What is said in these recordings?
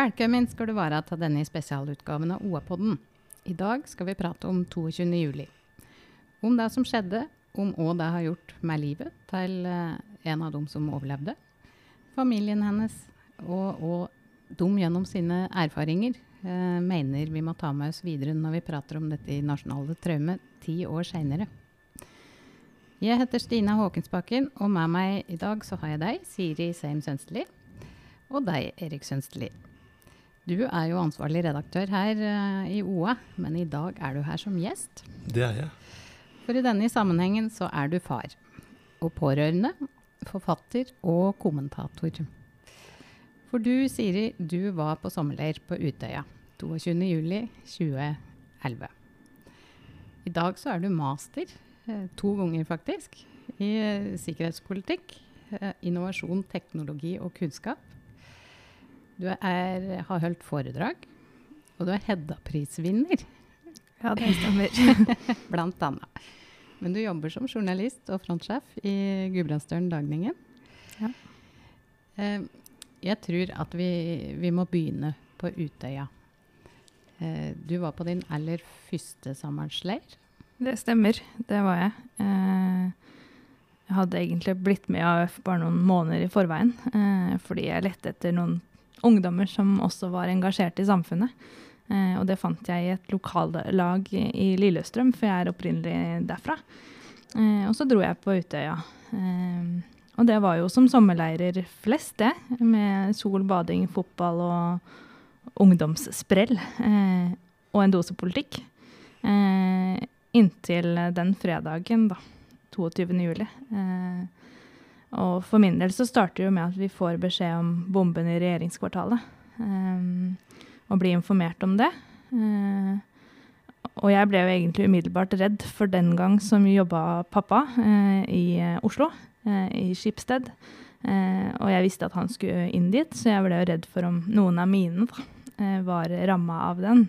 Velkommen skal du være til denne spesialutgaven av OA-podden. I dag skal vi prate om 22. juli. Om det som skjedde, om hva det har gjort med livet til eh, en av dem som overlevde. Familien hennes, og, hva de gjennom sine erfaringer eh, mener vi må ta med oss videre når vi prater om dette i Nasjonale traume ti år seinere. Jeg heter Stina Håkensbakken, og med meg i dag så har jeg deg, Siri Seim Sønsteli, og deg, Erik Sønsteli. Du er jo ansvarlig redaktør her uh, i OA, men i dag er du her som gjest. Det er jeg. For i denne sammenhengen så er du far. Og pårørende, forfatter og kommentator. For du, Siri, du var på sommerleir på Utøya 22.07.2011. I dag så er du master, uh, to ganger faktisk, i uh, sikkerhetspolitikk, innovasjon, teknologi og kunnskap. Du er, har holdt foredrag, og du er Hedda-prisvinner. Ja, det stemmer. Blant annet. Men du jobber som journalist og frontsjef i Gudbrandsdølen Dagningen. Ja. Eh, jeg tror at vi, vi, må begynne på Utøya. Eh, du var på din aller første sommerleir. Det stemmer, det var jeg. Eh, jeg hadde egentlig blitt med bare noen måneder i forveien, fordi jeg lette etter noen ungdommer som også var engasjert i samfunnet. Eh, og det fant jeg i et lokallag i Lillestrøm, for jeg er opprinnelig derfra. Eh, og så dro jeg på Utøya. Eh, og det var jo som sommerleirer flest, det. Med sol, bading, fotball og ungdomssprell. Og en dose politikk. Inntil den fredagen, da. 22. juli. Eh, og for min del så starter det jo med at vi får beskjed om bomben i regjeringskvartalet. Um, og blir informert om det. Uh, og jeg ble jo egentlig umiddelbart redd, for den gang som jobba pappa uh, i uh, Oslo, i Skipsted. og jeg visste at han skulle inn dit, så jeg ble jo redd for om noen av mine da, var ramma av den.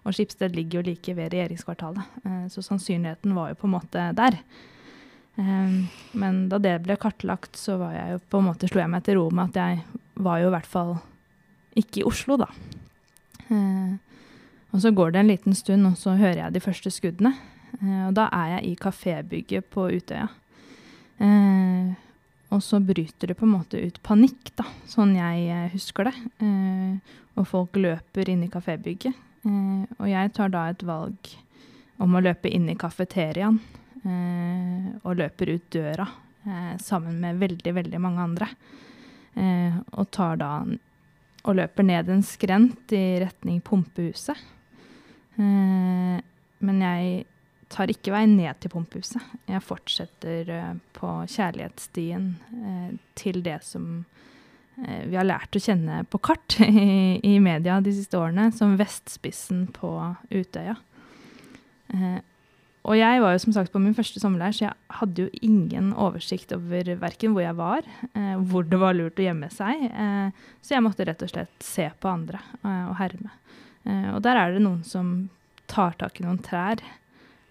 og Skipsted ligger jo like ved regjeringskvartalet, så sannsynligheten var jo på en måte der. Men da det ble kartlagt, så var jeg jo på en måte slo jeg meg til ro med at jeg var jo i hvert fall ikke i Oslo, da. Eh, og så går det en liten stund, og så hører jeg de første skuddene. Eh, og da er jeg i kafébygget på Utøya. Og så bryter det på en måte ut panikk, da, sånn jeg eh, husker det. Og folk løper inn i kafébygget. Og jeg tar da et valg om å løpe inn i kafeteriaen. Og løper ut døra sammen med veldig, veldig mange andre. og tar da og løper ned en skrent i retning pumpehuset. Eh, men jeg tar ikke vei ned til pumpehuset. Jeg fortsetter eh, på kjærlighetsstien eh, til det som eh, vi har lært å kjenne på kart i, i, media de siste årene, som vestspissen på Utøya. Og jeg var jo som sagt på min første sommerleir, så jeg hadde jo ingen oversikt over verken hvor jeg var, eh, hvor det var lurt å gjemme seg. Eh, så jeg måtte rett og slett se på andre eh, og herme. Eh, og der er det noen som tar tak i noen trær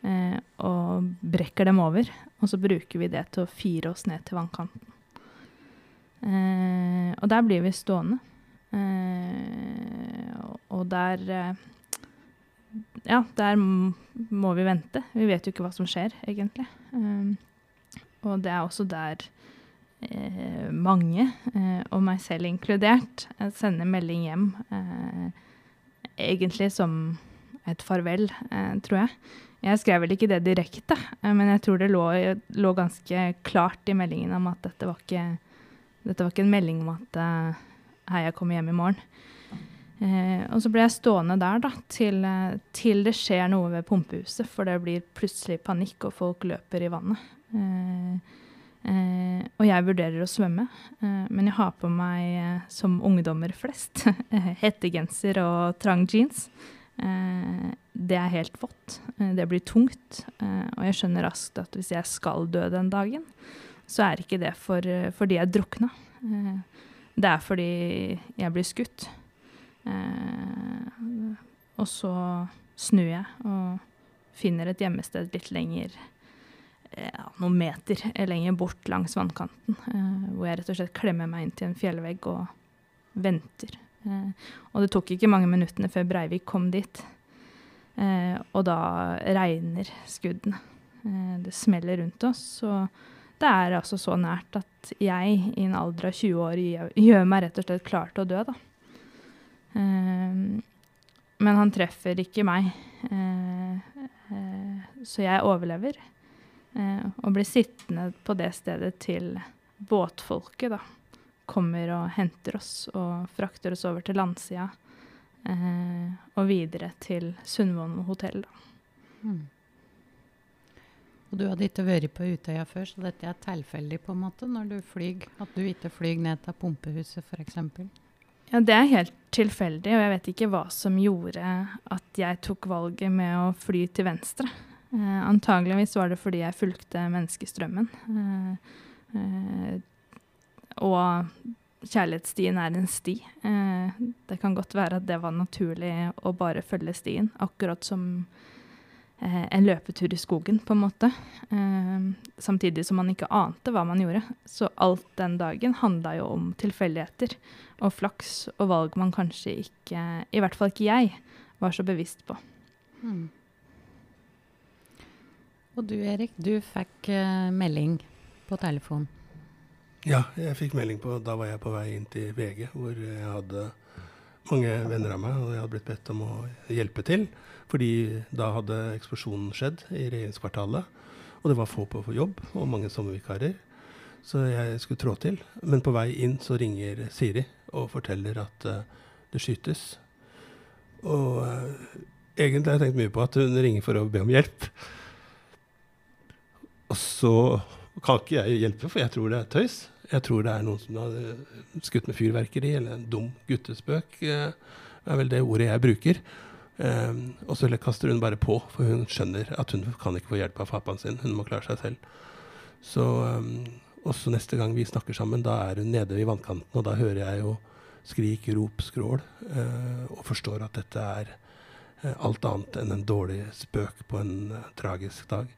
eh, og brekker dem over. Og så bruker vi det til å fire oss ned til vannkanten. Eh, og der blir vi stående. og der ja, der må vi vente. Vi vet jo ikke hva som skjer, egentlig. Um, og det er også der eh, mange, eh, og meg selv inkludert, eh, sender melding hjem. Eh, egentlig som et farvel, eh, tror jeg. Jeg skrev vel ikke det direkte, eh, men jeg tror det lå, lå, ganske klart i meldingen om at dette var ikke, dette var ikke en melding om at hei, jeg kommer hjem i morgen. Eh, og så ble jeg stående der da, til, eh, til, det skjer noe ved pumpehuset, for det blir plutselig panikk, og folk løper i vannet. Eh, eh, og jeg vurderer å svømme, eh, men jeg har på meg, eh, som ungdommer flest, hettegenser og trang jeans. det er helt vått. det blir tungt. og jeg skjønner raskt at hvis jeg skal dø den dagen, så er ikke det for, fordi jeg drukna. det er fordi jeg blir skutt. Eh, og så snur jeg og finner et gjemmested litt lenger ja, noen meter lenger bort langs vannkanten. Eh, hvor jeg rett og slett klemmer meg inn til en fjellvegg og venter Eh, og det tok ikke mange minuttene før Breivik kom dit. Eh, og da regner skuddene. Eh, det smeller rundt oss. Og det er altså så nært at jeg i en alder av 20 år gjør, meg rett og slett klar til å dø, da. Eh, men han treffer ikke meg. Eh, eh, så jeg overlever. og blir sittende på det stedet til båtfolket, da kommer og henter oss og frakter oss over til landsida. Eh, og videre til Sundvolden hotell, da. Mm. Og du hadde ikke vært på Utøya før, så dette er tilfeldig på en måte når du flyr? At du ikke flyr ned til pumpehuset f.eks.? Ja, det er helt tilfeldig, og jeg vet ikke hva som gjorde at jeg tok valget med å fly til venstre. Eh, antageligvis var det fordi jeg fulgte menneskestrømmen. Eh, eh, og kjærlighetsstien er en sti. Eh, det kan godt være at det var naturlig å bare følge stien, akkurat som en løpetur i skogen, på en måte. Eh, samtidig som man ikke ante hva man gjorde. Så alt den dagen handla jo om tilfeldigheter og flaks og valg man kanskje ikke, i hvert fall ikke jeg, var så bevisst på. Mm. Og du Erik, du fikk uh, melding på telefon. Ja, jeg fikk melding på Da var jeg på vei inn til VG, hvor jeg hadde mange venner av meg, og jeg hadde blitt bedt om å hjelpe til. Fordi da hadde eksplosjonen skjedd i regjeringskvartalet, og det var få på jobb, og mange sommervikarer. Så jeg skulle trå til. Men på vei inn så ringer Siri og forteller at uh, det skytes. Og uh, egentlig har jeg tenkt mye på at hun ringer for å be om hjelp. Og så kan ikke jeg hjelpe, for jeg tror det er tøys. Jeg tror det er noen som har skutt med fyrverkeri, eller en dum guttespøk. Eh, er vel det ordet jeg bruker. Um, og så kaster hun bare på, for hun skjønner at hun kan ikke få hjelp av pappaen sin. Hun må klare seg selv. Så også neste gang vi snakker sammen, da er hun nede i vannkanten, og da hører jeg jo skrik, rop, skrål, og forstår at dette er alt annet enn en dårlig spøk på en tragisk dag.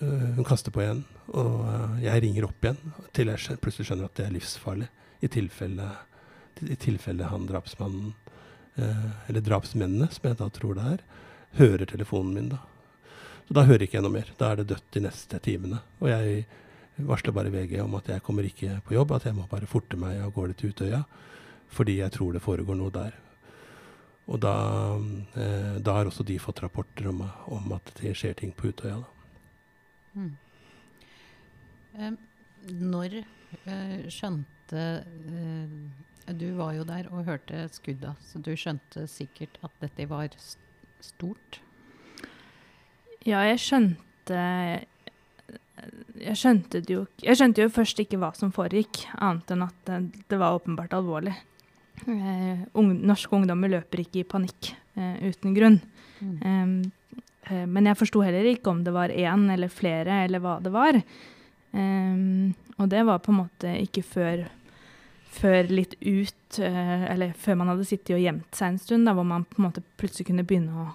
Hun kaster på igjen, og eh, jeg ringer opp igjen til jeg plutselig skjønner at det er livsfarlig. I tilfelle, i tilfelle han drapsmannen, eh, eller drapsmennene, som jeg da tror det er, hører telefonen min da. Så da hører ikke jeg noe mer. Da er det dødt de neste timene. Og jeg varsler bare VG om at jeg kommer ikke på jobb, at jeg må bare forte meg av gårde til Utøya. Fordi jeg tror det foregår noe der. Og da, eh, da har også de fått rapporter om, om, at det skjer ting på Utøya. da. Mm. Når eh, skjønte eh, Du var jo der og hørte skudda, så du skjønte sikkert at dette var stort? Ja, jeg skjønte jeg skjønte, jo, jeg skjønte jo først ikke hva som foregikk, annet enn at det, det var åpenbart alvorlig. Eh, unge, norske ungdommer løper ikke i panikk eh, uten grunn. Mm. Eh, men jeg forsto heller ikke om det var én eller flere, eller hva det var. Um, og det var på en måte ikke før, før litt ut uh, Eller før man hadde sittet og gjemt seg en stund, da, hvor man på en måte plutselig kunne begynne å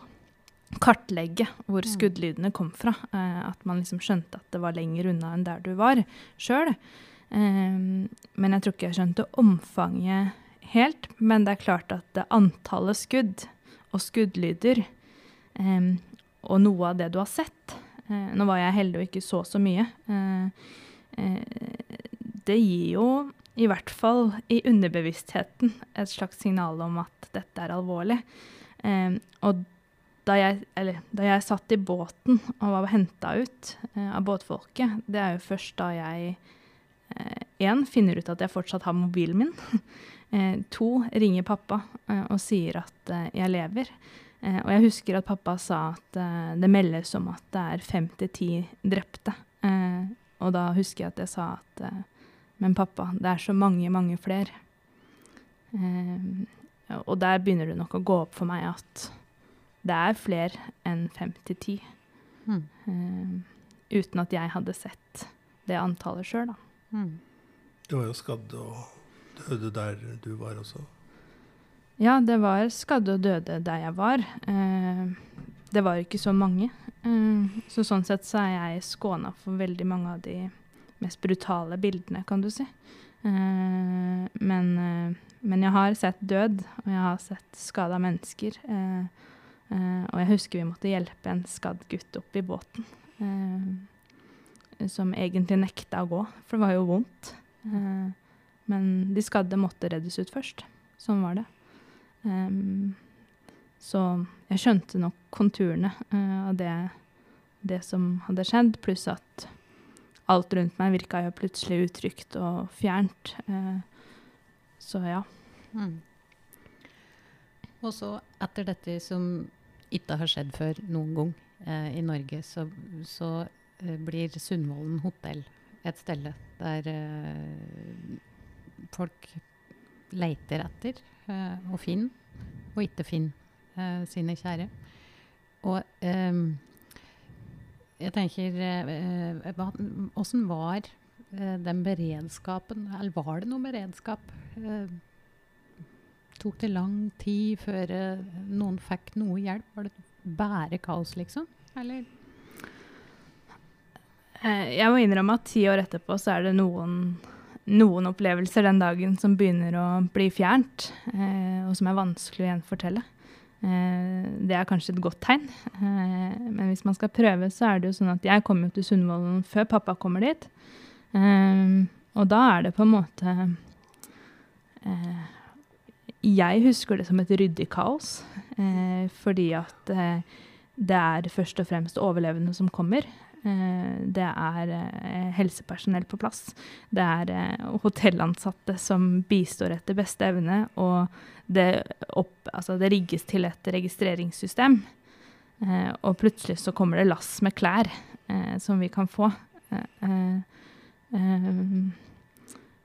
kartlegge hvor mm. skuddlydene kom fra. Uh, at man liksom skjønte at det var lenger unna enn der du var sjøl. Um, men jeg tror ikke jeg skjønte omfanget helt. Men det er klart at antallet skudd og skuddlyder um, og noe av det du har sett, Eh, nå var jeg heldig og ikke så så mye. Eh, eh, det gir jo i hvert fall i underbevisstheten et slags signal om at dette er alvorlig. og da jeg, eller, da jeg satt i båten og var henta ut av båtfolket, det er jo først da jeg én finner ut at jeg fortsatt har mobilen min. to ringer pappa og sier at jeg lever. Eh, og jeg husker at pappa sa at eh, det meldes om at det er fem til ti drepte. Eh, og da husker jeg at jeg sa at eh, Men pappa, det er så mange, mange flere. Eh, og der begynner det nok å gå opp for meg at det er flere enn fem til ti. Mm. Eh, uten at jeg hadde sett det antallet sjøl, da. Mm. Du var jo skadd og døde der du var også. Ja, det var skadde og døde der jeg var. Eh, det var ikke så mange. Eh, så sånn sett så er jeg skåna for veldig mange av de mest brutale bildene, kan du si. Eh, men, men, jeg har sett død, og jeg har sett skada mennesker. Og jeg husker vi måtte hjelpe en skadd gutt opp i båten. Som egentlig nekta å gå, for det var jo vondt. men de skadde måtte reddes ut først. Sånn var det. Så jeg skjønte nok konturene av det, det som hadde skjedd, pluss at alt rundt meg virka jo plutselig utrygt og fjernt. Uh, så ja. Mm. Og så, etter dette som ikke har skjedd før noen gang uh, i Norge, så, så blir Sundvolden hotell et sted der folk leiter etter og finne, og ikke finne, eh, sine kjære. Og jeg tenker Åssen eh, var eh, den beredskapen Eller var det noe beredskap? Eh, tok det lang tid før noen fikk noe hjelp? Var det bare kaos, liksom? Eller? Jeg må innrømme at ti år etterpå så er det noen, noen opplevelser den dagen som begynner å bli fjernt, og som er vanskelig å gjenfortelle. Eh, det er kanskje et godt tegn. Eh, men hvis man skal prøve, så er det jo sånn at jeg kommer jo til Sundvolden før pappa kommer dit. Eh, og da er det på en måte Jeg husker det som et ryddig kaos. fordi at det er først og fremst overlevende som kommer. Det er helsepersonell på plass. Det er hotellansatte som bistår etter beste evne. Og det, opp, altså det rigges til et registreringssystem. Eh, og plutselig så kommer det lass med klær eh, som vi kan få. Eh, eh, eh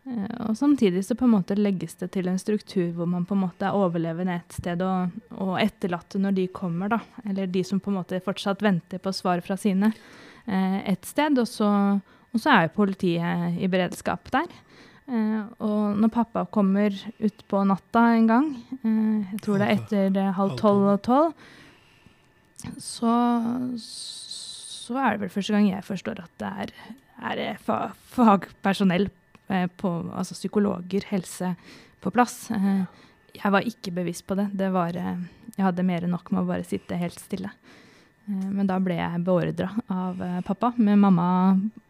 og samtidig så på en måte legges det til en struktur hvor man på en måte er overlevende et sted og, og etterlatte når de kommer, da. Eller de som på en måte fortsatt venter på svar fra sine, eh, et sted. Og så, og så er jo politiet i beredskap der. Eh, og når pappa kommer utpå natta en gang, eh, jeg tror det er etter eh, halv tolv og tolv, så, så, er det vel første gang jeg forstår at det er, er fagpersonell, på, altså psykologer, helse, på plass. jeg var ikke bevisst på det. det var, jeg hadde mer enn nok med å bare sitte helt stille. Eh, men da ble jeg beordra av eh, pappa, med mamma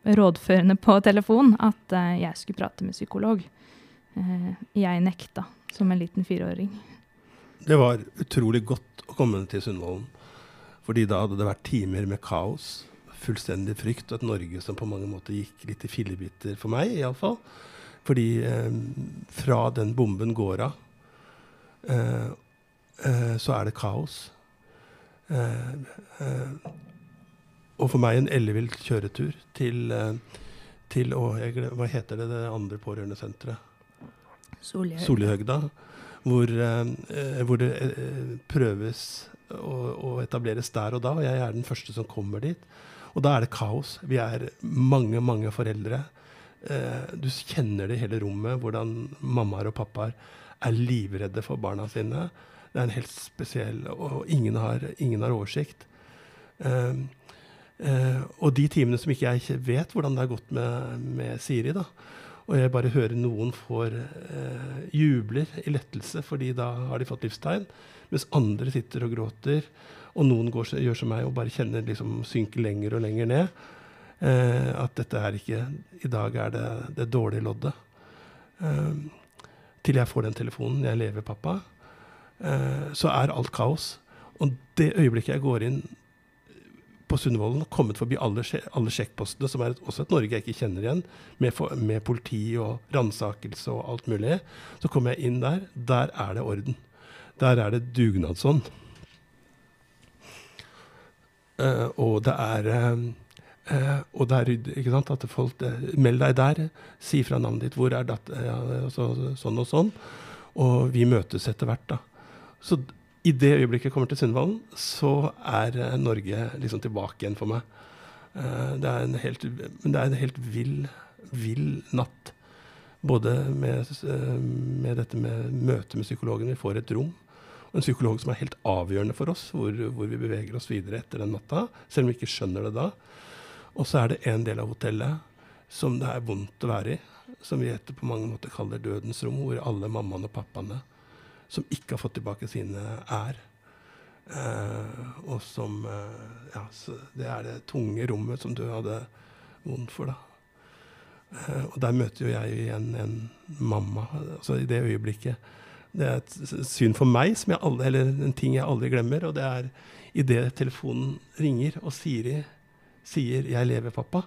rådførende på telefon, at eh, jeg skulle prate med psykolog. Jeg nekta som en liten fireåring. Det var utrolig godt å komme til Sundvolden. Fordi da hadde det vært timer med kaos, fullstendig frykt, og et Norge som på mange måter gikk litt i fillebiter, for meg iallfall. Fordi eh, fra den bomben går av, eh, eh, så er det kaos. Eh, eh, og for meg en ellevill kjøretur til, eh, til å, glemmer, Hva heter det, det andre pårørendesenteret? Solihøgda. Hvor, hvor, det prøves å, å, etableres der og da. Og jeg er den første som kommer dit. Og da er det kaos. Vi er mange, mange foreldre. du kjenner det i hele rommet, hvordan mammaer og pappaer er livredde for barna sine. Det er en helt spesiell Og ingen har, ingen har oversikt. Uh, uh, og de timene som ikke jeg vet hvordan det har gått med, med Siri, da, og jeg bare hører noen får uh, jubler i lettelse, fordi da har de fått livstegn, mens andre sitter og gråter, og noen går, gjør som meg og bare kjenner liksom synker lenger og lenger ned. Uh, at dette er ikke I dag er det det dårlige loddet. til jeg får den telefonen. Jeg lever, pappa. Eh, så er alt kaos. Og det øyeblikket jeg går inn på Sundvolden, kommet forbi alle, alle sjekkpostene, som er et, også et Norge jeg ikke kjenner igjen, med, for, med politi og ransakelse og alt mulig, så kommer jeg inn der. Der er det orden. Der er det dugnadsånd. Uh, og det er uh, og det er ikke sant, at folk uh, Meld deg der, si fra navnet ditt, hvor er datt, ja, så, sånn og sånn. Og vi møtes etter hvert, da. Så i det øyeblikket jeg kommer til Sundvolden, så er eh, Norge liksom tilbake igjen for meg. Uh, det er en helt, det er en helt vill, vill natt. Både med, uh, med dette med møtet med psykologen. Vi får et rom. Og en psykolog som er helt avgjørende for oss, hvor, hvor, vi beveger oss videre etter den natta. Selv om vi ikke skjønner det da. Og så er det en del av hotellet som det er vondt å være i. som vi etter på mange måter kaller dødens rom, hvor alle mammaene og pappaene som ikke har fått tilbake sine, ær. Eh, og som eh, Ja, det er det tunge rommet som du hadde vondt for, da. Eh, og der møter jo jeg igjen en mamma, altså i det øyeblikket. Det er et syn for meg, aldri, eller en ting jeg aldri glemmer. Og det er idet telefonen ringer, og Siri sier 'Jeg lever, pappa',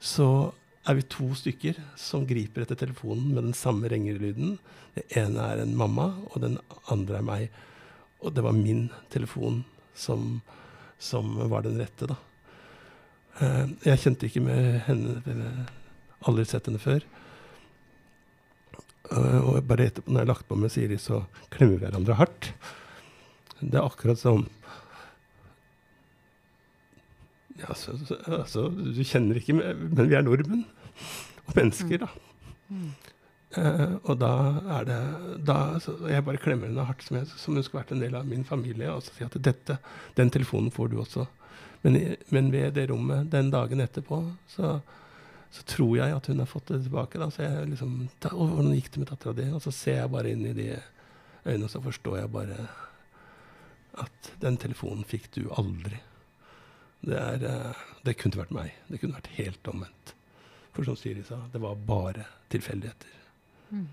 så er vi to stykker som griper etter telefonen med den samme ringelyden. Det ene er en mamma, og den andre er meg. Og det var min telefon som, som var den rette, da. Eh, jeg kjente ikke med henne Aldri sett henne før. Og bare etterpå, når jeg har lagt på med Siri, så klemmer vi hverandre hardt. Det er akkurat som ja, så, så, altså, Du kjenner ikke, men vi er nordmenn. Og mennesker, da. Mm. Uh, og da er det da, Jeg bare klemmer henne hardt, som, jeg, som hun skulle vært en del av min familie. Og så sier at dette, den telefonen får du også. Men, men, ved det rommet den dagen etterpå, så, så, tror jeg at hun har fått det tilbake. Da. Så jeg liksom, ta, og hvordan gikk det med dattera di? Og så ser jeg bare inn i de øynene, og så forstår jeg bare at den telefonen fikk du aldri. Det, er, eh, det kunne vært meg. Det kunne vært helt omvendt. For som Siri sa, det var bare tilfeldigheter. Mm.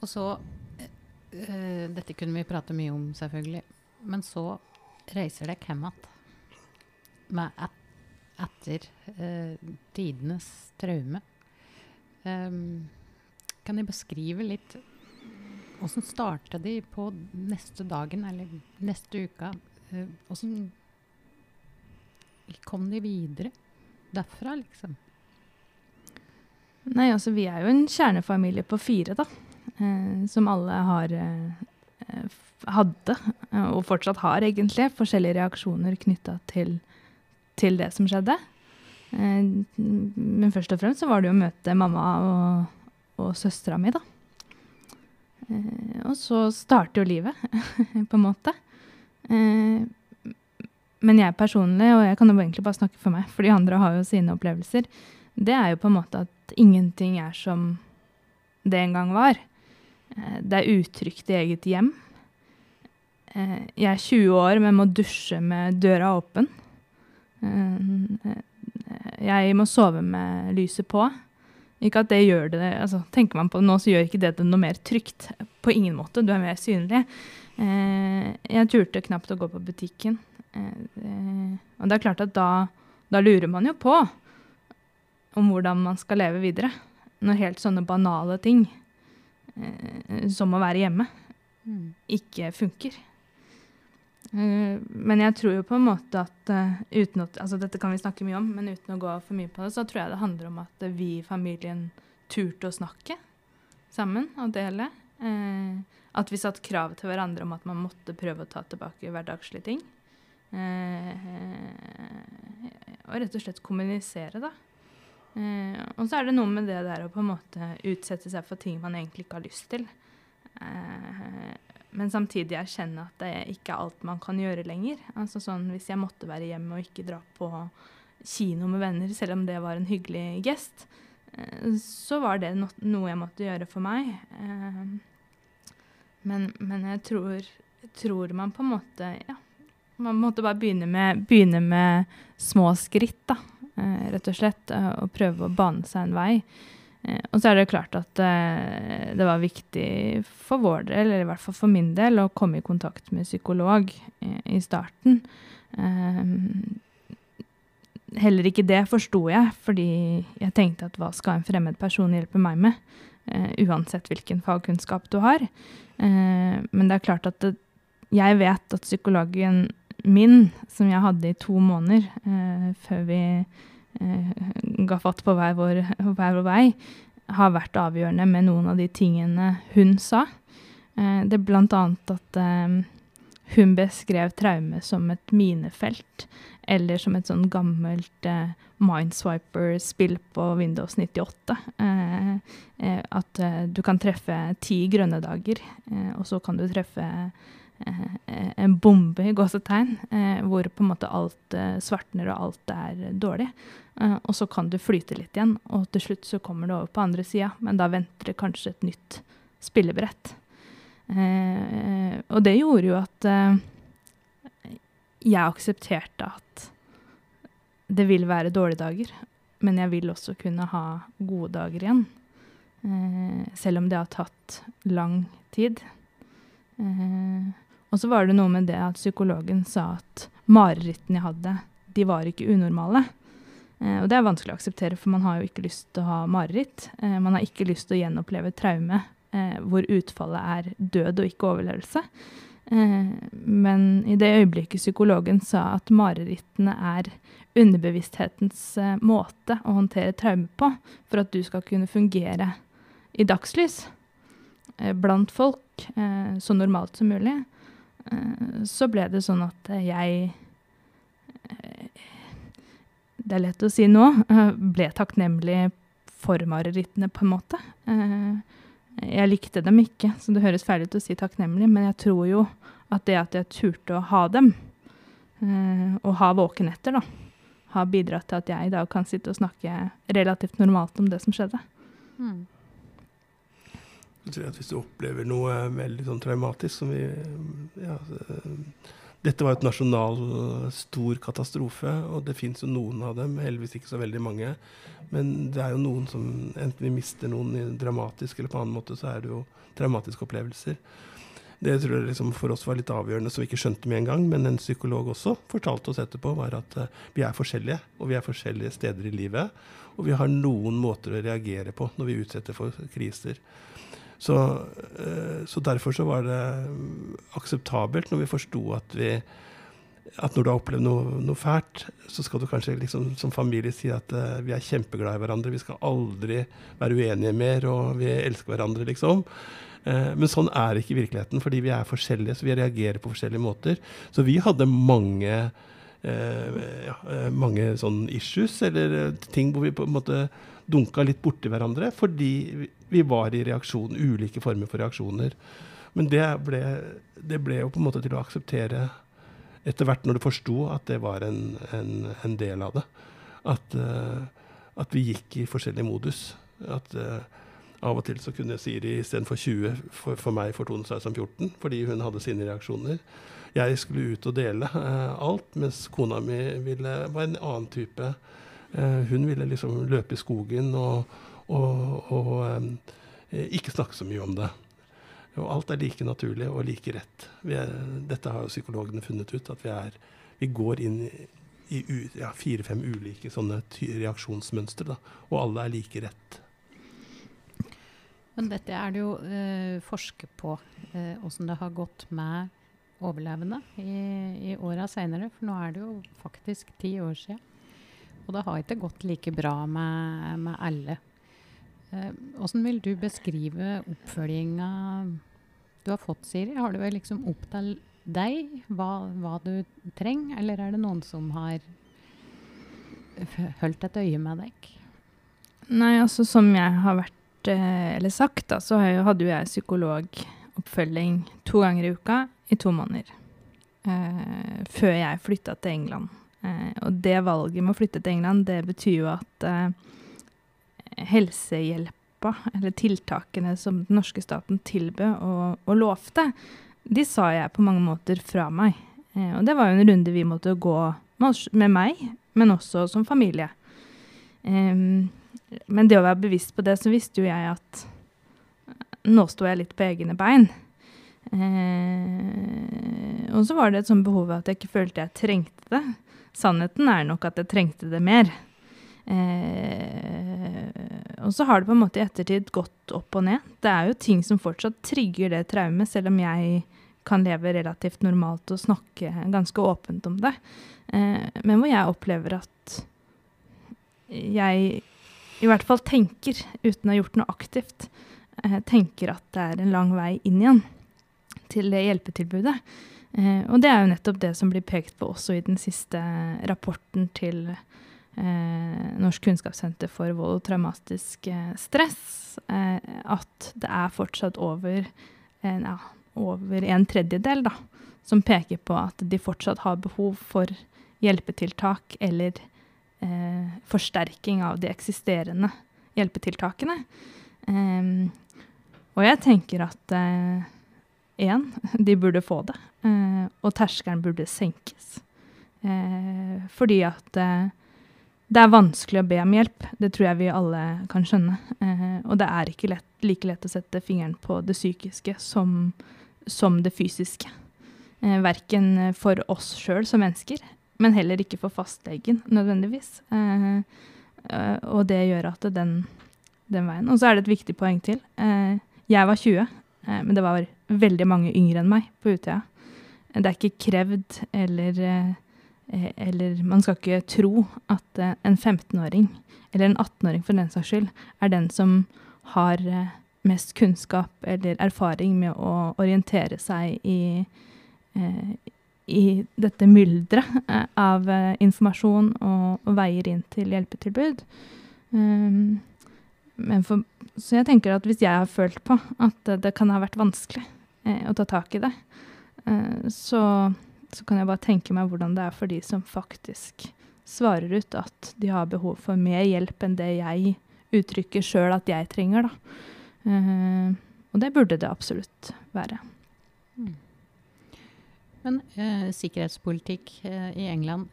Og så øh, Dette kunne vi prate mye om, selvfølgelig. Men så reiser dere hjem igjen et, etter øh, tidenes traume. Um, kan de beskrive litt Åssen starta de på neste dagen eller neste uka? Åssen kom de videre derfra, liksom? Nei, altså vi er jo en kjernefamilie på fire, da. Eh, som alle har eh, hadde, eh, og fortsatt har egentlig, forskjellige reaksjoner knytta til, til, det som skjedde. Eh, men først og fremst så var det jo å møte mamma og, og søstera mi, da. Eh, og så starter jo livet, på en måte. Eh, men jeg personlig, og jeg kan jo egentlig bare snakke for meg, for de andre har jo sine opplevelser, det er jo på en måte at ingenting er som det en gang var. Eh, det er utrygt i eget hjem. Eh, jeg er 20 år, men må dusje med døra åpen. Jeg må sove med lyset på. Ikke at det gjør det altså, Tenker man på det nå, så gjør ikke det det noe mer trygt. På ingen måte. Du er mer synlig. Jeg turte knapt å gå på butikken. Eh, og det er klart at da, da, lurer man jo på om hvordan man skal leve videre. Når helt sånne banale ting eh, som å være hjemme mm. ikke funker. Men jeg tror jo på en måte at uten at, altså Dette kan vi snakke mye om, men uten å gå for mye på det, så tror jeg det handler om at vi i familien turte å snakke sammen og dele. At vi satte krav til hverandre om at man måtte prøve å ta tilbake hverdagslige ting. Eh, og rett og slett kommunisere, da. Eh, og så er det noe med det der å på en måte utsette seg for ting man egentlig ikke har lyst til. Eh, men samtidig erkjenne at det er ikke alt man kan gjøre lenger. Altså sånn Hvis jeg måtte være hjemme og ikke dra på kino med venner, selv om det var en hyggelig gest, så var det noe jeg måtte gjøre for meg. Men, men jeg tror, tror man på en måte ja, man måtte bare begynne med, begynne med små skritt, da, eh, rett og slett. Eh, og prøve å bane seg en vei. Eh, og så er det klart at eh, det var viktig for vår del, eller i hvert fall for min del, å komme i kontakt med psykolog eh, i starten. Eh, heller ikke det forsto jeg, fordi jeg tenkte at hva skal en fremmed person hjelpe meg med? Uansett hvilken fagkunnskap du har. men det er klart at det, jeg vet at psykologen min, som jeg hadde i to måneder eh, før vi eh, ga fatt på hver vår, hver vår, vei, har vært avgjørende med noen av de tingene hun sa. Eh, det er blant annet at eh, hun beskrev traume som et minefelt, eller som et sånn gammelt eh, Mindswiper-spill på Windows 98. Eh, eh, at eh, du kan treffe ti grønne dager, eh, og så kan du treffe eh, en bombe i gåsetegn, hvor på en måte alt svartner og alt er dårlig. og så kan du flyte litt igjen, og til slutt så kommer du over på andre sida, men da venter det kanskje et nytt spillebrett. Eh, og det gjorde jo at eh, jeg aksepterte at det vil være dårlige dager, men jeg vil også kunne ha gode dager igjen. Eh, selv om det har tatt lang tid. Eh, og så var det noe med det at psykologen sa at marerittene jeg hadde, de var ikke unormale. Eh, og det er vanskelig å akseptere, for man har jo ikke lyst til å ha mareritt. Eh, man har ikke lyst til å gjenoppleve traume hvor utfallet er død og ikke overlevelse. Eh, men i det øyeblikket psykologen sa at marerittene er underbevissthetens eh, måte å håndtere traume på for at du skal kunne fungere i dagslys eh, blant folk eh, så normalt som mulig, eh, så ble det sånn at jeg det er lett å si nå, ble takknemlig for marerittene, på en måte. Eh, jeg likte dem ikke, så det høres feil ut å si takknemlig, men jeg tror jo at det at jeg turte å ha dem, eh, og ha våkenetter, da, har bidratt til at jeg i dag kan sitte og snakke relativt normalt om det som skjedde. Mm. Jeg tror at Hvis du opplever noe veldig sånn traumatisk som vi ja, Dette var et nasjonal stor katastrofe, og det fins jo noen av dem, heldigvis ikke så veldig mange. Men det er jo noen som enten vi mister noen dramatisk, eller på annen måte så er det jo traumatiske opplevelser. Det tror jeg liksom for oss var litt avgjørende, som vi ikke skjønte med en gang. Men en psykolog også fortalte oss etterpå var at uh, vi er forskjellige, og vi er forskjellige steder i livet. Og vi har noen måter å reagere på når vi utsetter for kriser. Så, uh, så derfor så var det akseptabelt når vi forsto at vi at når du har opplevd noe, noe, fælt, så skal du kanskje liksom, som familie si at uh, vi er kjempeglade i hverandre. Vi skal aldri være uenige mer, og vi elsker hverandre, liksom. Uh, men sånn er ikke virkeligheten, fordi vi er forskjellige, så vi reagerer på forskjellige måter. Så vi hadde mange, uh, ja, mange sånn issues, eller ting hvor vi på en måte dunka litt borti hverandre, fordi vi var i reaksjon, ulike former for reaksjoner. Men det ble, det ble jo på en måte til å akseptere etter hvert når du forsto at det var en, en, en, del av det. At, uh, at, vi gikk i forskjellig modus. At uh, av og til så kunne Siri istedenfor 20 for, for meg fortone seg som 14 fordi hun hadde sine reaksjoner. Jeg skulle ut og dele uh, alt, mens kona mi ville, var en annen type. hun ville liksom løpe i skogen og, og, og eh, ikke snakke så mye om det. Og alt er like naturlig og like rett. Er, dette har jo psykologene funnet ut, at vi, er, vi går inn i, ja, fire-fem ulike sånne reaksjonsmønstre, og alle er like rett. Men dette er det jo eh, forsket på, åssen eh, det har gått med overlevende i, i åra seinere. For nå er det jo faktisk ti år sia. Og det har ikke gått like bra med, med alle. Eh, vil du beskrive oppfølginga du har fått, Siri? Har det liksom opp til deg hva, hva, du trenger, eller er det noen som har holdt et øye med deg? Nei, altså som jeg har vært eh, eller sagt, da, så hadde jo jeg psykologoppfølging to ganger i uka i to måneder. Eh, før jeg flytta til England. Eh, og det valget med å flytte til England, det betyr jo at eh, helsehjelpa, eller tiltakene som den norske staten tilbød og, og, lovte, de sa jeg på mange måter fra meg. Eh, og det var jo en runde vi måtte gå med, med meg, men også som familie. Eh, men det å være bevisst på det, så visste jo jeg at nå sto jeg litt på egne bein. Eh, og så var det et sånt behov at jeg ikke følte jeg trengte det. Sannheten er nok at jeg trengte det mer. Eh, og så har det på en måte i ettertid gått opp og ned. Det er jo ting som fortsatt trigger det traumet, selv om jeg kan leve relativt normalt og snakke ganske åpent om det. Eh, men hvor jeg opplever at jeg i hvert fall tenker, uten å ha gjort noe aktivt, eh, tenker at det er en lang vei inn igjen til det hjelpetilbudet. Eh, og det er jo nettopp det som blir pekt på også i den siste rapporten til Norsk kunnskapssenter for vold og traumatisk eh, stress, eh, at det er fortsatt over ja, over en tredjedel da, som peker på at de fortsatt har behov for hjelpetiltak eller eh, forsterking av de eksisterende hjelpetiltakene. Um, og jeg tenker at én, uh, de burde få det. Eh, og terskelen burde senkes. Fordi at det er vanskelig å be om hjelp. Det tror jeg vi alle kan skjønne. og det er ikke lett, like lett å sette fingeren på det psykiske som, som det fysiske. Eh, verken for oss sjøl som mennesker, men heller ikke for fastlegen nødvendigvis. Eh, og det gjør at det den den veien. Og så er det et viktig poeng til. Eh, jeg var 20, eh, men det var veldig mange yngre enn meg på Utøya. Det er ikke krevd eller eh, Eller man skal ikke tro at en 15-åring, eller en 18-åring for den saks skyld, er den som har mest kunnskap eller erfaring med å orientere seg i, i dette mylderet av informasjon og, veier inn til hjelpetilbud. Um, for, så jeg tenker at hvis jeg har følt på at det, kan ha vært vanskelig eh, å ta tak i det, eh, så, så, kan jeg bare tenke meg hvordan det er for de som faktisk svarer ut at de har behov for mer hjelp enn det jeg uttrykker sjøl at jeg trenger. Da. Uh, og det burde det absolutt være. Mm. Men uh, sikkerhetspolitikk uh, i England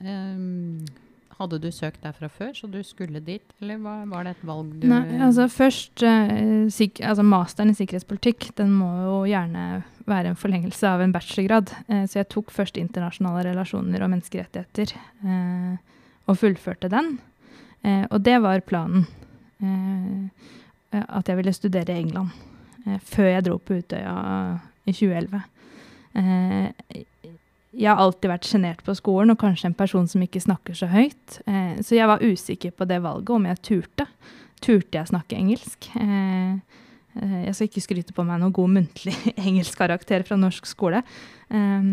hadde du søkt der fra før, så du skulle dit, eller var, var det et valg du Nei, altså først uh, altså Masteren i sikkerhetspolitikk den må jo gjerne være en forlengelse av en bachelorgrad. Uh, så jeg tok først internasjonale relasjoner og menneskerettigheter uh, og fullførte den. og det var planen. at jeg ville studere i England før jeg dro på Utøya i 2011 jeg har alltid vært sjenert på skolen, og kanskje en person som ikke snakker så høyt. Eh, så jeg var usikker på det valget, om jeg turte. Turte jeg snakke engelsk? Eh, eh, jeg skal ikke skryte på meg noen god muntlig engelskkarakter fra norsk skole. Eh,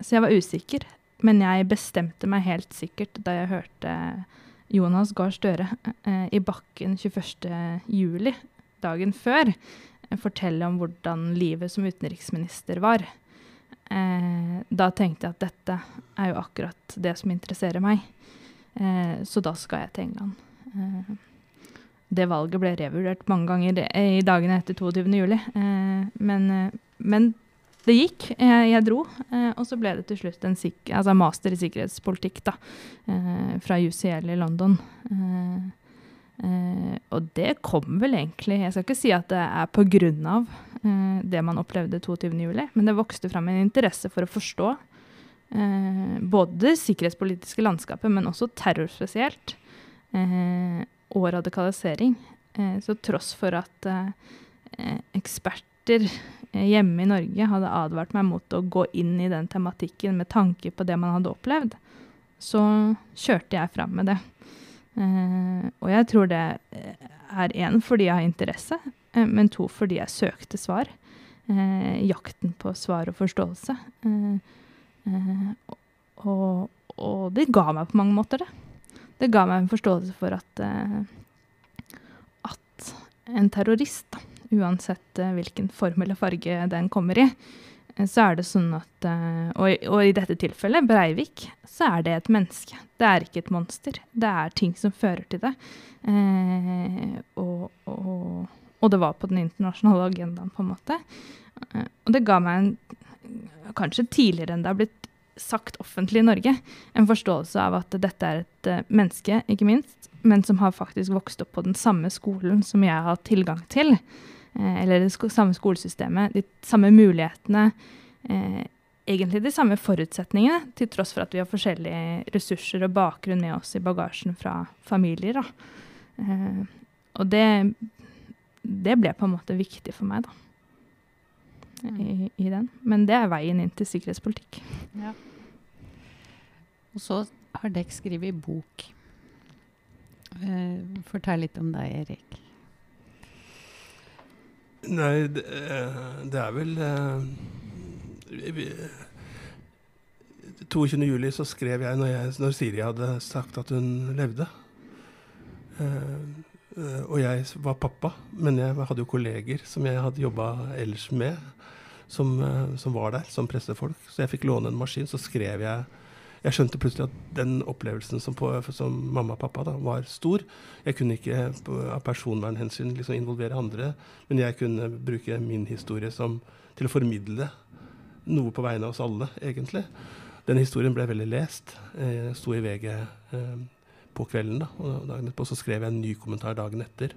så jeg var usikker. Men jeg bestemte meg helt sikkert da jeg hørte Jonas Gahr Støre eh, i Bakken 21.07., dagen før, fortelle om hvordan livet som utenriksminister var. Eh, da tenkte jeg at dette er jo akkurat det som interesserer meg. Eh, så da skal jeg til England. Eh, det valget ble revurdert mange ganger i dagene etter 22.07. Eh, men, eh, men det gikk. Jeg, jeg dro. Eh, og så ble det til slutt en altså master i sikkerhetspolitikk da, fra UCL i London. Og det kom vel egentlig Jeg skal ikke si at det er grunn av eh, det man opplevde 22.07. Men det vokste fram en interesse for å forstå eh, både sikkerhetspolitiske landskapet, men også terror spesielt, eh, og radikalisering. Så tross for at eksperter hjemme i Norge hadde advart meg mot å gå inn i den tematikken med tanke på det man hadde opplevd, så kjørte jeg fram med det. Og jeg tror det er én fordi jeg har interesse, Eh, men to fordi jeg søkte svar. Eh, jakten på svar og forståelse. Eh, og, og, det ga meg på mange måter, det. Det ga meg en forståelse for at, en terrorist, uansett hvilken form eller farge den kommer i, så er det sånn at og, og, i dette tilfellet, Breivik, så er det et menneske. Det er ikke et monster. Det er ting som fører til det. Eh, og, og, og det var på den internasjonale agendaen, på en måte. Eh, og det ga meg en, kanskje tidligere enn det har blitt sagt offentlig i Norge, en forståelse av at dette er et uh, menneske, ikke minst, men som har faktisk vokst opp på den samme skolen som jeg har hatt tilgang til. Uh, eller det samme skolesystemet, de samme mulighetene. Uh, egentlig de samme forutsetningene, til tross for at vi har forskjellige ressurser og bakgrunn med oss i bagasjen fra familier. og det det ble på en måte viktig for meg, da. I, i den. Men det er veien inn til sikkerhetspolitikk. Ja. Og så har dere skrevet bok. Fortell litt om deg, Erik. Nei, det, det er vel uh, vi, 22. juli så skrev jeg når, jeg, når Siri hadde sagt at hun levde. Eh, eh, og jeg var pappa, men jeg hadde jo kolleger som jeg hadde jobba ellers med, som, eh, som, var der som pressefolk. Så jeg fikk låne en maskin, så skrev jeg Jeg skjønte plutselig at den opplevelsen som, på, som mamma og pappa da, var stor. Jeg kunne ikke av personvernhensyn liksom involvere andre, men jeg kunne bruke min historie som, til å formidle noe på vegne av oss alle, egentlig. Den historien ble veldig lest. Jeg sto i VG eh, på kvelden. da, og dagen etterpå så skrev jeg en ny kommentar dagen etter.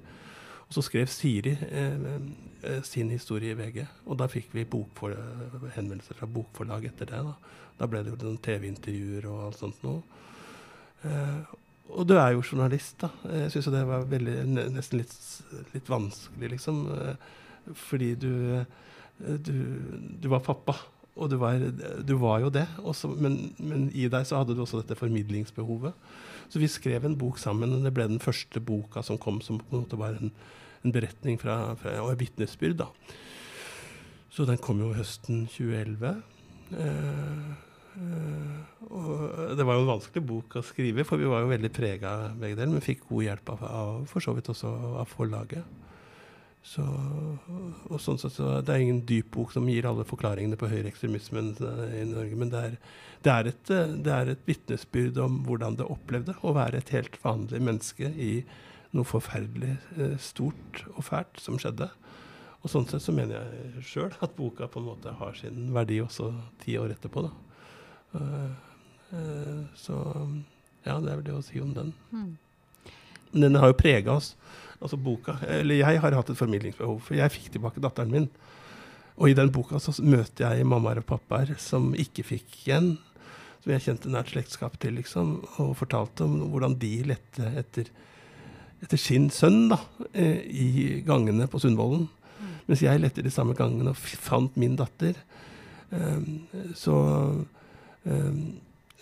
Og så skrev Siri eh, eh sin historie i VG, og da fikk vi henvendelser fra bokforlag etter det. Da, da ble det jo noen TV-intervjuer og alt sånt noe. Eh, og du er jo journalist, da. Jeg syns det var veldig, nesten litt, litt vanskelig, liksom. Eh, fordi du, eh, du, du var pappa. Og du var, du var jo det, også, men, men, i deg så hadde du også dette formidlingsbehovet. Så vi skrev en bok sammen. og Det ble den første boka som kom, som på en måte var en, en beretning fra, fra, og et vitnesbyrd. Så den kom jo høsten 2011. Eh, eh, og det var jo en vanskelig bok å skrive, for vi var jo veldig prega begge deler. Men fikk god hjelp av, av for så vidt også av forlaget. Så, og sånn sett så Det er ingen dyp bok som gir alle forklaringene på høyreekstremismen eh, i Norge, men det er, det er et, det er et vitnesbyrd om hvordan det opplevde å være et helt vanlig menneske i noe forferdelig stort og fælt som skjedde. Og sånn sett så mener jeg sjøl at boka på en måte har sin verdi også ti år etterpå. da. så ja, det er vel det å si om den. Mm. Men den har jo prega oss altså boka, eller Jeg har hatt et formidlingsbehov, for jeg fikk tilbake datteren min. Og i den boka så møter jeg mammaer og pappaer som ikke fikk igjen, som jeg kjente nært slektskap til, liksom, og fortalte om hvordan de lette etter, etter sin sønn da, eh, i gangene på Sundvolden. Mens jeg lette de samme gangene og fant min datter. Um, så um,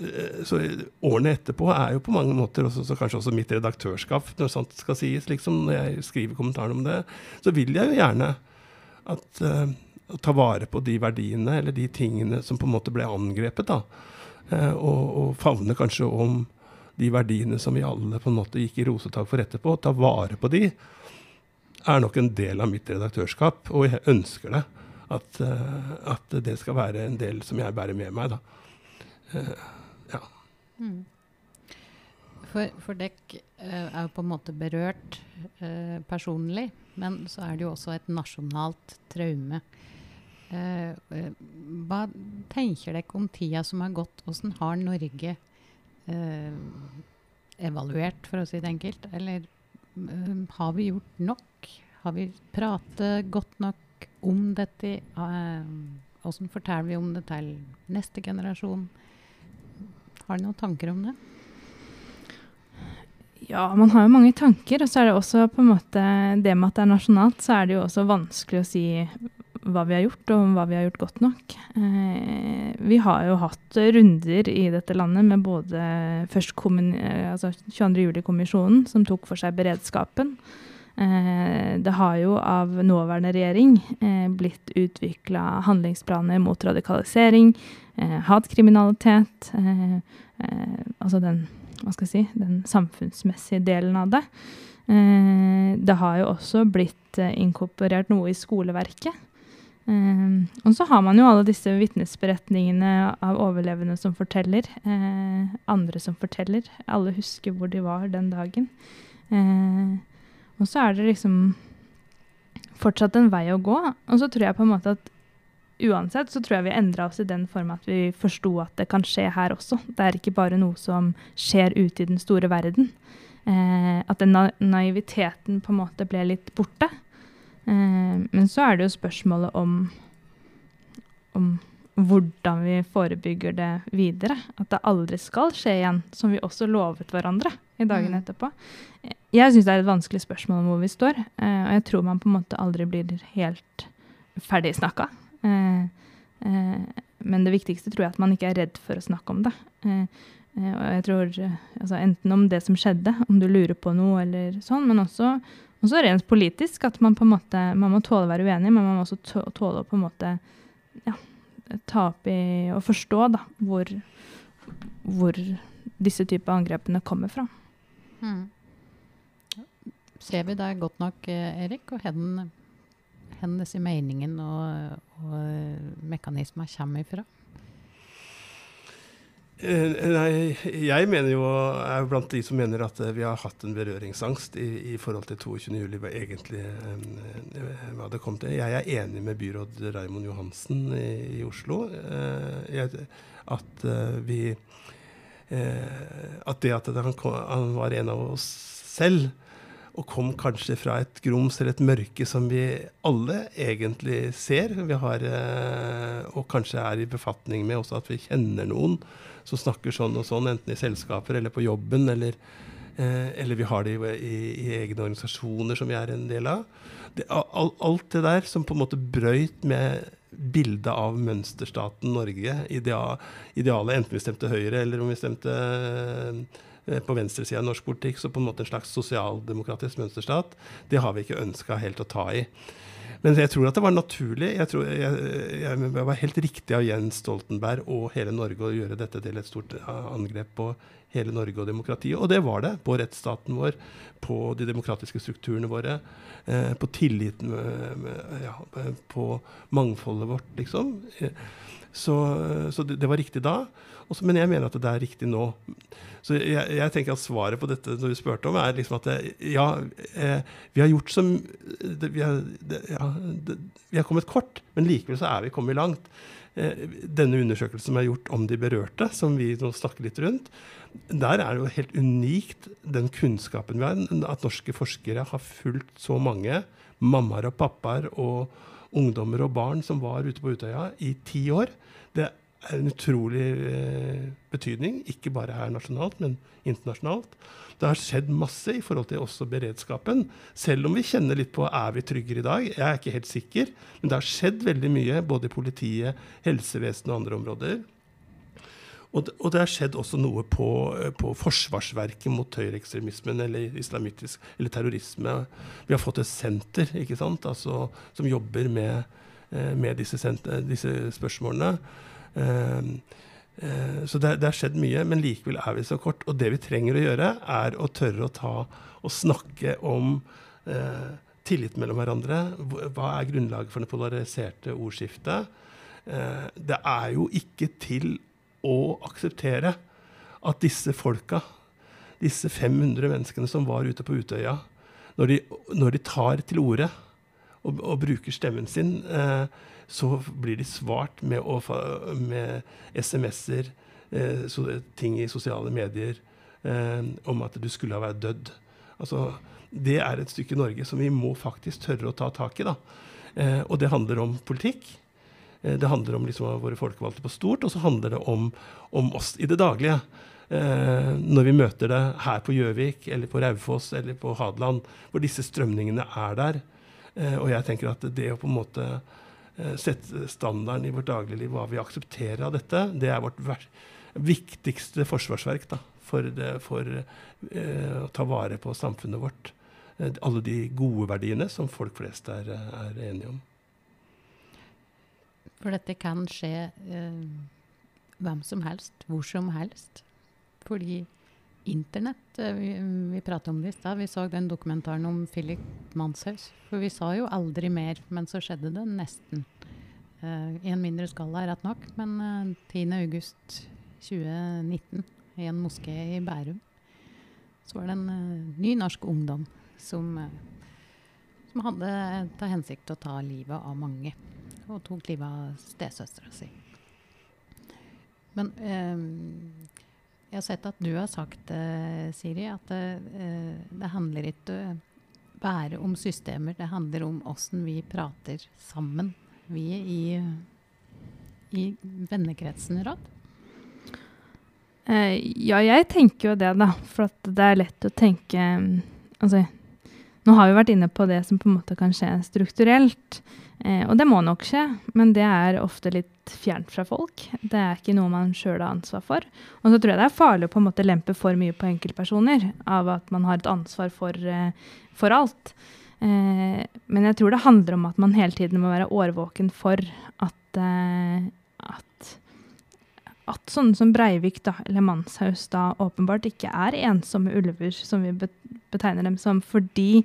Eh, så årene etterpå er jo på mange måter også, så kanskje også mitt redaktørskap, når sånt skal sies, liksom, når jeg skriver kommentarer om det, så vil jeg jo gjerne at å ta vare på de verdiene eller de tingene som på en måte ble angrepet. da, uh, og, og favne kanskje om de verdiene som vi alle på en måte gikk i rosetak for etterpå. Ta vare på de er nok en del av mitt redaktørskap, og jeg ønsker det. At, uh, at det skal være en del som jeg bærer med meg. da. Mm. For, for dekk uh, er jo på en måte berørt uh, personlig, men så er det jo også et nasjonalt traume. Uh, hva tenker dere om tida som har gått? Hvordan har Norge evaluert, for å si det enkelt? Eller har vi gjort nok? Har vi pratet godt nok om dette? Hvordan forteller vi om det til neste generasjon? Har du noen tanker om det? Ja, man har jo mange tanker. Og så er det også på en måte det med at det er nasjonalt, så er det jo også vanskelig å si hva vi har gjort, og hva vi har gjort godt nok. Eh, vi har jo hatt runder i dette landet med både først eh, altså 22. juli-kommisjonen, som tok for seg beredskapen. Eh, det har jo av nåværende regjering eh, blitt utvikla handlingsplaner mot radikalisering, eh, hatkriminalitet, altså den, hva skal jeg si, den samfunnsmessige delen av det. Det har jo også blitt inkorporert noe i skoleverket. Eh, og så har man jo alle disse vitnesberetningene av overlevende som forteller. andre som forteller. Alle husker hvor de var den dagen. Og så er det liksom fortsatt en vei å gå. Og så tror jeg på en måte at uansett så tror jeg vi endra oss i den form at vi forsto at det kan skje her også. Det er ikke bare noe som skjer ute i den store verden. Eh, at den na naiviteten på en måte ble litt borte. Eh, men så er det jo spørsmålet om, om hvordan vi forebygger det videre. At det aldri skal skje igjen, som vi også lovet hverandre i dagene mm. etterpå. Jeg syns det er et vanskelig spørsmål om hvor vi står, eh, og jeg tror man på en måte aldri blir helt ferdig snakka. Eh, eh, men det viktigste tror jeg at man ikke er redd for å snakke om det. Eh, og jeg tror altså Enten om det som skjedde, om du lurer på noe eller sånn, men også, også rent politisk. At man på en måte man må tåle å være uenig, men man må også tåle å på en måte ja, ta opp i og forstå da, hvor, hvor disse typer angrepene kommer fra. Mm. Ser vi deg godt nok, eh, Erik, og hvor disse meningene og, og mekanismer kommer ifra? Eh, nei, jeg mener jo, er blant de som mener at eh, vi har hatt en berøringsangst i, i forhold til 22.07. Hva egentlig eh, hva det kom til. Jeg er enig med byråd Raimond Johansen i, i Oslo. At vi At det at han, han var en av oss selv og kom kanskje fra et grums eller et mørke som vi alle egentlig ser. Vi har, og kanskje er i befatning med også at vi kjenner noen som snakker sånn og sånn, enten i selskaper eller på jobben, eller, eh, eller vi har det i, i, i, egne organisasjoner som vi er en del av. Det, all, alt det der som på en måte brøyt med bildet av mønsterstaten Norge, ideal, idealet, enten vi stemte Høyre eller om vi stemte eh, på venstresida av norsk politikk, så på en måte en slags sosialdemokratisk mønsterstat, det har vi ikke ønska helt å ta i. Men jeg tror at det var naturlig. Jeg tror jeg, jeg, jeg var helt riktig av Jens Stoltenberg og hele Norge å gjøre dette til et stort angrep på hele Norge og demokratiet. Og det var det. På rettsstaten vår, på de demokratiske strukturene våre, eh, på tilliten ja, På mangfoldet vårt, liksom. Så, så det, det, var riktig da. Også, men jeg mener at det er riktig nå. Så jeg, jeg, tenker at svaret på dette når du spurte om, er liksom at det, ja, eh, vi har gjort som det, vi, har, ja, vi, har, kommet kort, men likevel så er vi kommet langt. Eh, denne undersøkelsen som er gjort om de berørte, som vi nå snakker litt rundt, der er det jo helt unikt den kunnskapen vi har. At norske forskere har fulgt så mange mammaer og pappaer og ungdommer og barn som var ute på Utøya i ti år. Er en utrolig eh, betydning, ikke bare her nasjonalt, men internasjonalt. Det har skjedd masse i forhold til også beredskapen. Selv om vi kjenner litt på er vi tryggere i dag. Jeg er ikke helt sikker, men det har skjedd veldig mye både i politiet, helsevesenet og andre områder. Og det, og det, har skjedd også noe på, på forsvarsverket mot høyreekstremismen eller islamistisk eller terrorisme. Vi har fått et senter ikke sant? Altså, som jobber med, eh, med disse, senter, disse spørsmålene. Ehm, eh, så det, det, har skjedd mye, men likevel er vi så kort. Og det vi trenger å gjøre, er å tørre å ta og snakke om eh, tillit mellom hverandre. Hva er grunnlaget for det polariserte ordskiftet? Eh, det er jo ikke til å akseptere at disse folka, disse 500 menneskene som var ute på Utøya, når de, når de tar til orde og, og, bruker stemmen sin, eh, så blir de svart med, med SMS-er, eh, ting i sosiale medier eh, om at du skulle ha vært dødd. Altså, det er et stykke Norge som vi må faktisk tørre å ta tak i. Eh, og det handler om politikk. Eh, det handler om liksom, våre folkevalgte på stort, og så handler det om, om oss i det daglige. Eh, når vi møter det her på Gjøvik, eller på Raufoss eller på Hadeland, hvor disse strømningene er der. Eh, og jeg tenker at det å på en måte sette standarden i vårt dagligliv, hva vi aksepterer av dette, det er vårt viktigste forsvarsverk da, for, det, for eh, å ta vare på samfunnet vårt. Eh, alle de gode verdiene som folk flest er, er enige om. For dette kan skje eh, hvem som helst, hvor som helst. Fordi Internett, eh, vi, vi pratet om det i stad. Vi så den dokumentaren om Philip Manshaus. For vi sa jo aldri mer, men så skjedde det nesten. Uh, I en mindre skala, rett nok. Men uh, eh, 10.8.2019 i en moské i Bærum så var det en uh, ny norsk ungdom som, som hadde til hensikt å ta livet av mange. Og tok livet av stesøstera si. Men jeg har sett at du har sagt, uh, Siri, at det, det handler ikke bare om systemer. Det handler om åssen vi prater sammen, vi i, i vennekretsen, råd. Uh, ja, jeg tenker jo det, da. For det er lett å tenke Altså, nå har vi vært inne på det som på en måte kan skje strukturelt. Eh, og det må nok skje, men det er ofte litt fjernt fra folk. Det er ikke noe man sjøl har ansvar for. Og så tror jeg det er farlig å på en måte lempe for mye på enkeltpersoner av at man har et ansvar for, eh, for alt. Eh, men jeg tror det handler om at man hele tiden må være årvåken for at, eh, at at sånne som Breivik da, eller Manshaus da åpenbart ikke er ensomme ulver, som vi betegner dem som, fordi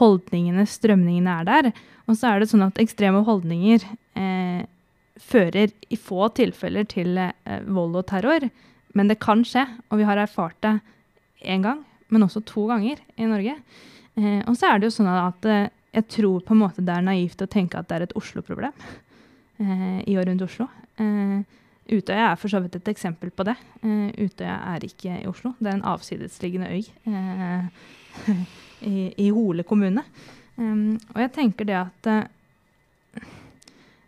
holdningene, strømningene, er der. Og så er det sånn at ekstreme holdninger eh, fører i få tilfeller til eh, vold og terror. Men det kan skje, og vi har erfart det én gang, men også to ganger i Norge. Eh, og så er det jo sånn at eh, jeg tror på en måte det er naivt å tenke at det er et Oslo-problem eh, i og rundt Oslo. Eh, Utøya er for så vidt et eksempel på det. Utøya er ikke i Oslo. Det er en avsidesliggende øy i, i, Hole kommune. Um, og jeg tenker det at uh,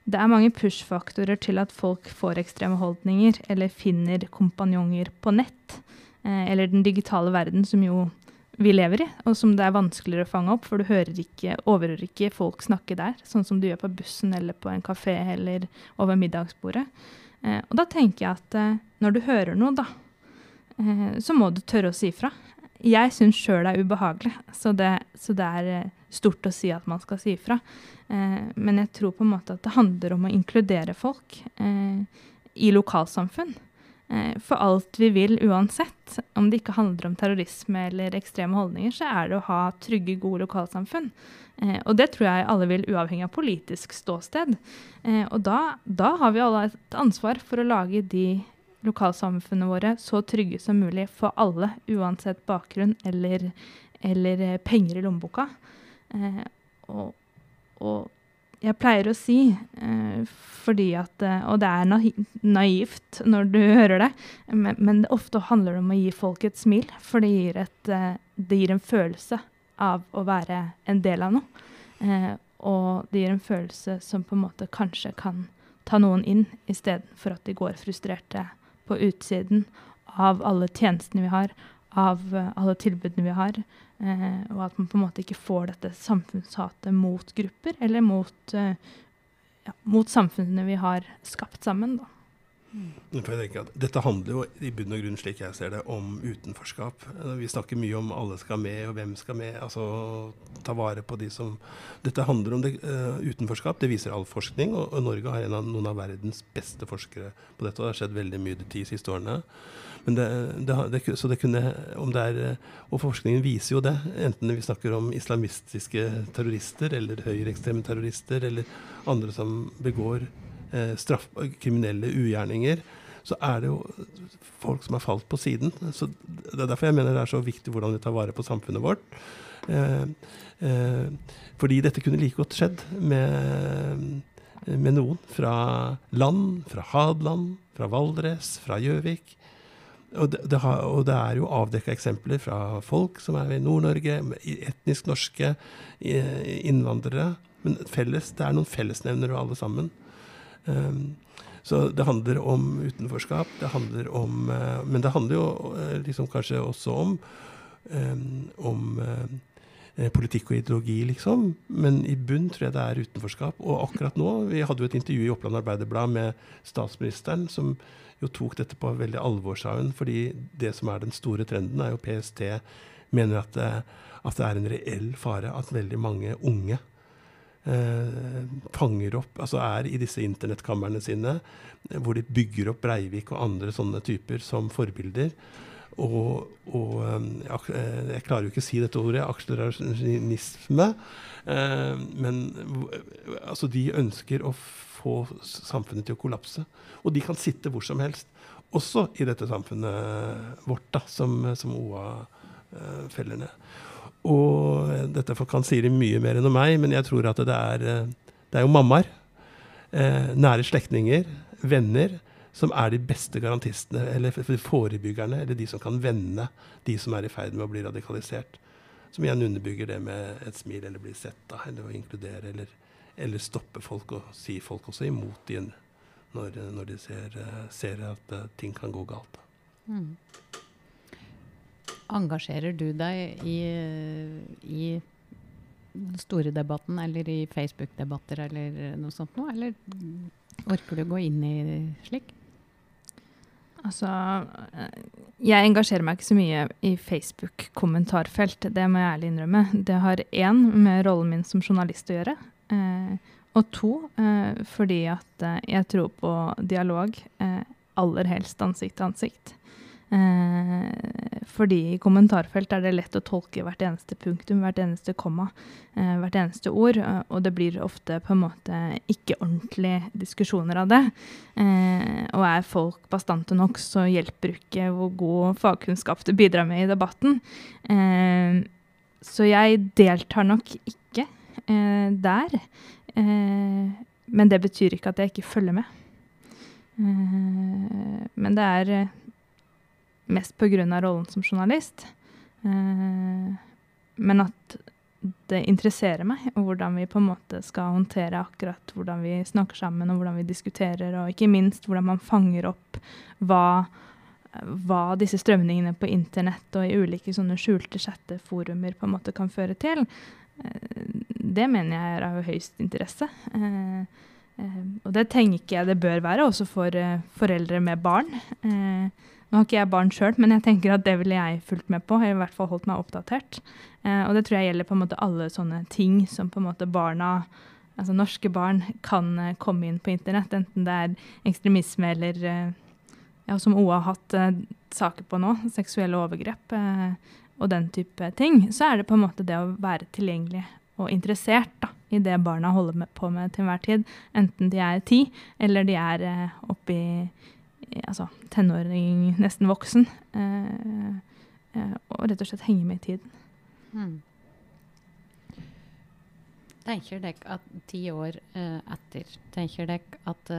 det er mange push-faktorer til at folk får ekstreme holdninger eller finner kompanjonger på nett. eller den digitale verden som jo vi lever i, og som det er vanskeligere å fange opp, for du hører ikke, overhører ikke folk snakke der, sånn som du gjør på bussen eller på en kafé eller over middagsbordet. Uh, og da tenker jeg at når du hører noe, da, så må du tørre å si fra. Jeg syns sjøl er ubehagelig, så det, så det, er eh, stort å si at man skal si fra. Eh, men jeg tror på en måte at det handler om å inkludere folk eh, i lokalsamfunn. For alt vi vil uansett, om det ikke handler om terrorisme eller ekstreme holdninger, så er det å ha trygge, gode lokalsamfunn. Eh, og det tror jeg alle vil, uavhengig av politisk ståsted. Eh, og da, da, har vi alle et ansvar for å lage de lokalsamfunnene våre så trygge som mulig for alle, uansett bakgrunn eller, eller eh, penger i lommeboka. Eh, og, og, jeg pleier å si, eh, fordi at eh, Og det er naivt når du hører det, men, men ofte handler det om å gi folk et smil, for det gir, et, det gir en følelse av å være en del av noe. Eh, og det gir en følelse som på en måte kanskje kan ta noen inn, istedenfor at de går frustrerte på utsiden av alle tjenestene vi har, av uh, alle tilbudene vi har. Eh, og at man på en måte ikke får dette samfunnshatet mot grupper, eller mot, eh, ja, mot samfunnene vi har skapt sammen. da. Mm. dette handler jo i bunn og grunn, slik jeg ser det, om utenforskap. Vi snakker mye om alle skal med, og hvem skal med. Altså ta vare på de som Dette handler om det, uh, utenforskap. Det viser all forskning. Og, og Norge har av, noen av verdens beste forskere på dette. Og det har skjedd veldig mye de siste årene. Men det, det, så det kunne om det er, Og forskningen viser jo det. Enten vi snakker om islamistiske terrorister, eller høyreekstreme terrorister, eller andre som begår eh, straff, kriminelle ugjerninger, så er det jo folk som har falt på siden. Så Det er derfor jeg mener det er så viktig hvordan vi tar vare på samfunnet vårt. Eh, eh, fordi dette kunne like godt skjedd med, med noen fra land, fra Hadeland, fra Valdres, fra Gjøvik. Og det, det, har, og det, er jo avdekka eksempler fra folk som er i Nord-Norge, etnisk norske innvandrere. Men felles, det er noen fellesnevnere alle sammen. Um, så det handler om utenforskap. Det handler om uh, Men det handler jo uh, liksom kanskje også om, um, om uh, politikk og ideologi, liksom. Men i bunn tror jeg det er utenforskap. Og akkurat nå Vi hadde jo et intervju i Oppland Arbeiderblad med statsministeren, som jo tok dette på veldig alvor, sa hun. Fordi det som er den store trenden, er jo PST mener at det, at det er en reell fare at veldig mange unge eh, fanger opp, altså er i disse internettkamrene sine, hvor de bygger opp Breivik og andre sånne typer som forbilder. Og, og eh, jeg klarer jo ikke å si dette ordet, akselerasjonisme. Eh, men altså, de ønsker å få samfunnet til å kollapse. Og de kan sitte hvor som helst. Også i dette samfunnet vårt, da, som, som OA eh, feller ned. Og dette kan Siri mye mer enn om meg, men jeg tror at det er, eh, det er jo mammaer, eh, nære slektninger, venner, som er de beste garantistene, eller forebyggerne, eller de som kan vende de som er i ferd med å bli radikalisert. Som igjen underbygger det med et smil, eller bli sett, da, eller å inkludere, eller, eller stoppe folk og si folk også imot igjen når, når de ser, ser, at ting kan gå galt. Mm. Engasjerer du deg i, i store debatten eller i Facebook-debatter eller noe sånt noe? Eller orker du å gå inn i slik? Altså Jeg engasjerer meg ikke så mye i Facebook-kommentarfelt, det må jeg ærlig innrømme. Det har én med rollen min som journalist å gjøre. Eh, og to eh, fordi at eh, jeg tror på dialog. Eh, aller helst ansikt til ansikt. Eh, fordi i kommentarfelt er det lett å tolke hvert eneste punktum, hvert eneste komma, eh, hvert eneste ord, eh, og det blir ofte på en måte ikke ordentlige diskusjoner av det. Eh, og er folk bastante nok, så hjelper ikke hvor god fagkunnskap du bidrar med i debatten. Så jeg deltar nok ikke der. men det betyr ikke at jeg ikke følger med. men det er mest pga. rollen som journalist. Eh, men at det interesserer meg, og hvordan vi på en måte skal håndtere akkurat hvordan vi snakker sammen, og hvordan vi diskuterer, og ikke minst hvordan man fanger opp hva, hva disse strømningene på internett og i ulike sånne skjulte chatteforumer på en måte kan føre til. Eh, det mener jeg er av høyst interesse. Eh, og det tenker jeg det bør være også for foreldre med barn. Nå har ikke jeg barn sjøl, men jeg tenker at det ville jeg fulgt med på. Jeg har i hvert fall holdt meg oppdatert. Eh, og det tror jeg gjelder på en måte alle sånne ting som på en måte barna Altså norske barn kan eh, komme inn på internett, enten det er ekstremisme eller eh, ja, som OA har hatt eh, saker på nå, seksuelle overgrep eh, og den type ting, så er det på en måte det å være tilgjengelig og interessert da, i det barna holder med, på med til enhver tid. Enten de er ti, eller de er eh, oppi altså, tenåring, nesten voksen. Eh, eh, og rett og slett henge med i tiden. Mm. Tenker dere at ti år eh, etter Tenker dere at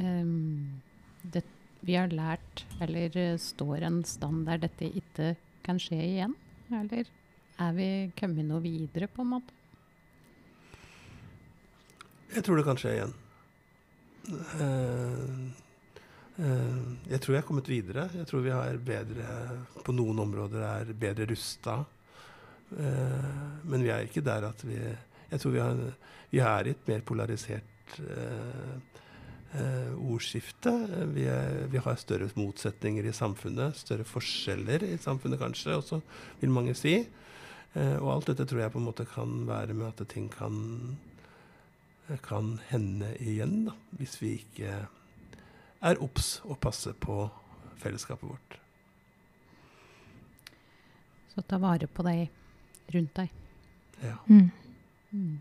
um, det, vi har lært, eller står en stand der dette ikke kan skje igjen? Eller er vi kommet noe videre, på en måte? Jeg tror det kan skje igjen. Uh, Eh, jeg tror jeg er kommet videre. Jeg tror vi er bedre på noen områder er bedre rusta. Eh, men vi er ikke der at vi Jeg tror vi, har, vi er i et mer polarisert uh, ordskifte. Vi, er, vi, har større motsetninger i samfunnet. Større forskjeller i samfunnet, kanskje, også, vil mange si. Og alt dette tror jeg på en måte kan være med at ting kan, kan hende igjen, da, hvis vi ikke er obs og passer på fellesskapet vårt. Så ta vare på deg rundt deg. Ja. Mm. Mm.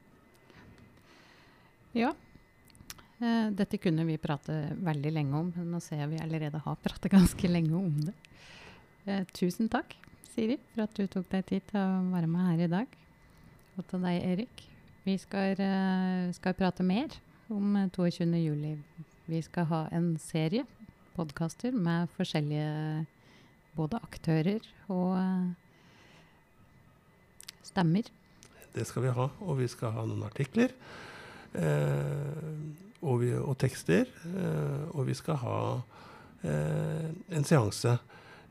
Ja. Eh, dette kunne vi prate veldig lenge om. Nå ser jeg vi allerede har pratet ganske lenge om det. Eh, tusen takk, Siri, for at du tok deg tid til å være med her i dag. Og til deg, Erik. Vi skal, uh, skal prate mer om 22. juli vi skal ha en serie podkaster med forskjellige både aktører og uh, stemmer. Det skal vi ha, og vi skal ha noen artikler. Eh, og, vi, og, tekster. Eh, og vi skal ha eh, en seanse.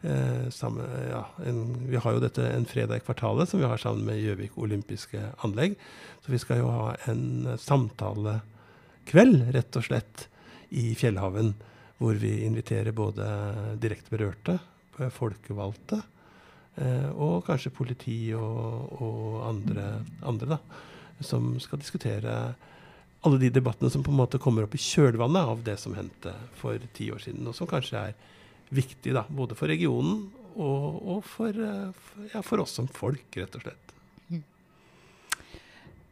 Eh, sammen, ja, en, vi har jo dette en fredag i kvartalet som vi har sammen med Gjøvik olympiske anlegg. Så vi skal jo ha en samtalekveld, rett og slett, i Fjellhaven, hvor vi inviterer både direkte berørte, eh, folkevalgte, eh, og kanskje politi og, og andre, andre, da, som skal diskutere alle de debattene som på en måte kommer opp i kjølvannet av det som hendte for ti år siden, og som kanskje er viktig da, både for regionen og, og for, eh, ja, for, oss som folk, rett og slett. Mm.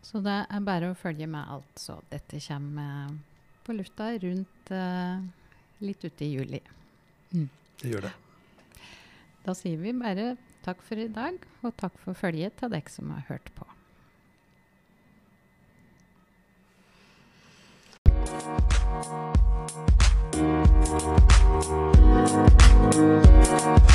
Så det er bare å følge med alt, så dette kommer lufta rundt eh, litt ute i juli. Mm. Det gjør det. Da sier vi bare takk for i dag, og takk for følget til dere som har hørt på. Thank